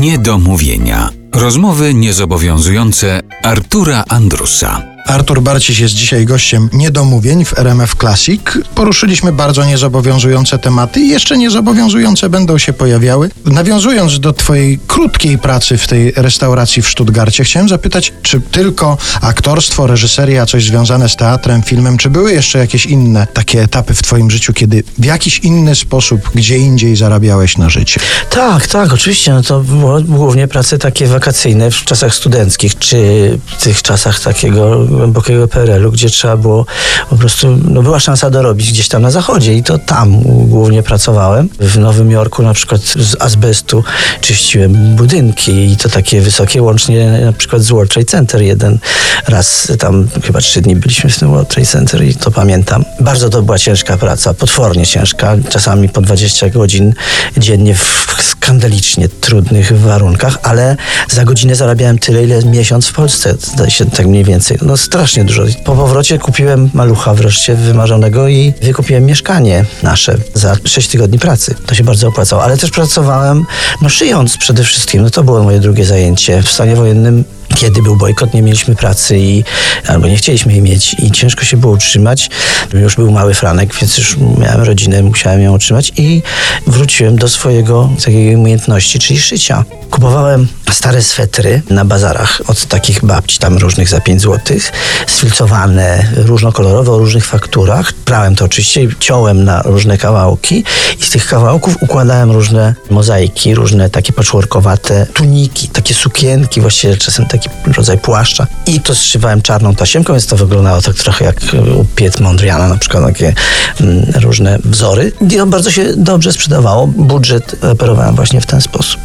Niedomówienia. Rozmowy niezobowiązujące Artura Andrusa. Artur Barciś jest dzisiaj gościem Niedomówień w RMF Classic. Poruszyliśmy bardzo niezobowiązujące tematy i jeszcze niezobowiązujące będą się pojawiały. Nawiązując do twojej krótkiej pracy w tej restauracji w Stuttgarcie, chciałem zapytać, czy tylko aktorstwo, reżyseria, coś związane z teatrem, filmem, czy były jeszcze jakieś inne takie etapy w twoim życiu, kiedy w jakiś inny sposób, gdzie indziej zarabiałeś na życie? Tak, tak, oczywiście. No to było głównie prace takie wakacyjne w czasach studenckich, czy w tych czasach takiego głębokiego PRL-u, gdzie trzeba było po prostu, no była szansa dorobić gdzieś tam na zachodzie i to tam głównie pracowałem. W Nowym Jorku na przykład z azbestu czyściłem budynki i to takie wysokie, łącznie na przykład z World Trade Center jeden raz tam chyba trzy dni byliśmy w tym World Trade Center i to pamiętam. Bardzo to była ciężka praca, potwornie ciężka, czasami po 20 godzin dziennie w skandalicznie trudnych warunkach, ale za godzinę zarabiałem tyle, ile miesiąc w Polsce, zdaje się tak mniej więcej. No strasznie dużo. Po powrocie kupiłem malucha wreszcie wymarzonego i wykupiłem mieszkanie nasze za 6 tygodni pracy. To się bardzo opłacało, ale też pracowałem, no szyjąc przede wszystkim. No to było moje drugie zajęcie. W stanie wojennym kiedy był bojkot, nie mieliśmy pracy i albo nie chcieliśmy jej mieć i ciężko się było utrzymać. Już był mały Franek, więc już miałem rodzinę, musiałem ją utrzymać i wróciłem do swojego takiej umiejętności, czyli szycia. Kupowałem stare swetry na bazarach od takich babci tam różnych za 5 złotych, sfilcowane, różnokolorowe, o różnych fakturach. Prałem to oczywiście, ciąłem na różne kawałki i z tych kawałków układałem różne mozaiki, różne takie patchworkowate tuniki, takie sukienki, właściwie czasem taki rodzaj płaszcza. I to zszywałem czarną tasiemką, więc to wyglądało tak trochę jak u Piet Mondriana, na przykład takie mm, różne wzory. I to bardzo się dobrze sprzedawało. Budżet operowałem właśnie w ten sposób.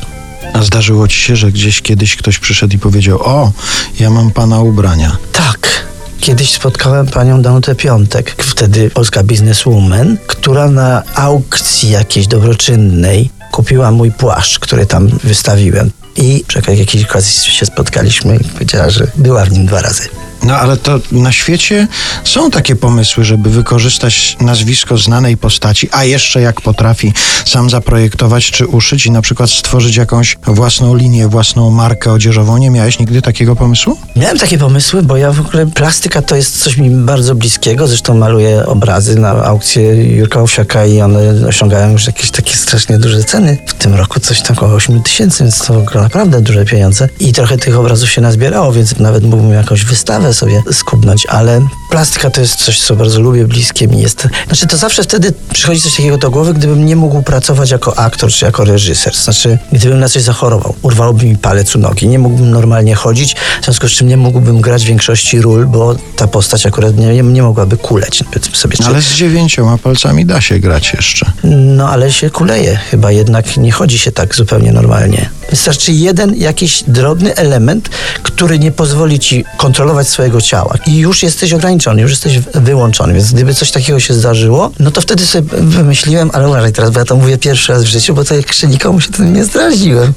A zdarzyło ci się, że gdzieś kiedyś ktoś przyszedł i powiedział: O, ja mam pana ubrania. Tak. Kiedyś spotkałem panią Danutę Piątek, wtedy polska bizneswoman, która na aukcji jakiejś dobroczynnej kupiła mój płaszcz, który tam wystawiłem. I przy jakiejś okazji się spotkaliśmy i powiedziała, że była w nim dwa razy. No ale to na świecie są takie pomysły, żeby wykorzystać nazwisko znanej postaci, a jeszcze jak potrafi sam zaprojektować czy uszyć i na przykład stworzyć jakąś własną linię, własną markę odzieżową. Nie miałeś nigdy takiego pomysłu? Miałem takie pomysły, bo ja w ogóle plastyka to jest coś mi bardzo bliskiego. Zresztą maluję obrazy na aukcję Jurka Owsiaka i one osiągają już jakieś takie strasznie duże ceny. W tym roku coś tam około 8 tysięcy, więc to naprawdę duże pieniądze. I trochę tych obrazów się nazbierało, więc nawet mógłbym jakąś wystawę sobie skubnąć, ale plastyka to jest coś, co bardzo lubię, bliskie mi jest. Znaczy to zawsze wtedy przychodzi coś takiego do głowy, gdybym nie mógł pracować jako aktor czy jako reżyser. Znaczy, gdybym na coś zachorował, urwałoby mi palec u nogi, nie mógłbym normalnie chodzić, w związku z czym nie mógłbym grać większości ról, bo ta postać akurat nie, nie mogłaby kuleć, powiedzmy sobie. Czy... Ale z dziewięcioma palcami da się grać jeszcze. No ale się kuleje, chyba jednak nie chodzi się tak zupełnie normalnie. Wystarczy jeden jakiś drobny element, który nie pozwoli ci kontrolować swojego ciała i już jesteś ograniczony, już jesteś wyłączony. Więc gdyby coś takiego się zdarzyło, no to wtedy sobie wymyśliłem, ale uważaj teraz, bo ja to mówię pierwszy raz w życiu, bo to jeszcze nikomu się tym nie zdradziłem,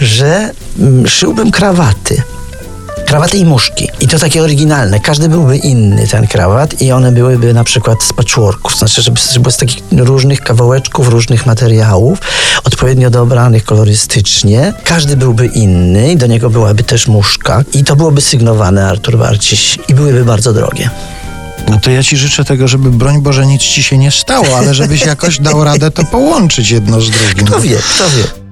że mm, szyłbym krawaty krawaty i muszki. I to takie oryginalne. Każdy byłby inny ten krawat i one byłyby na przykład z patchworków, znaczy, żeby, żeby z takich różnych kawałeczków, różnych materiałów, odpowiednio dobranych kolorystycznie. Każdy byłby inny i do niego byłaby też muszka i to byłoby sygnowane Artur Barciś i byłyby bardzo drogie. No to ja ci życzę tego, żeby broń Boże nic ci się nie stało, ale żebyś jakoś dał radę to połączyć jedno z drugim. Kto wie, kto wie.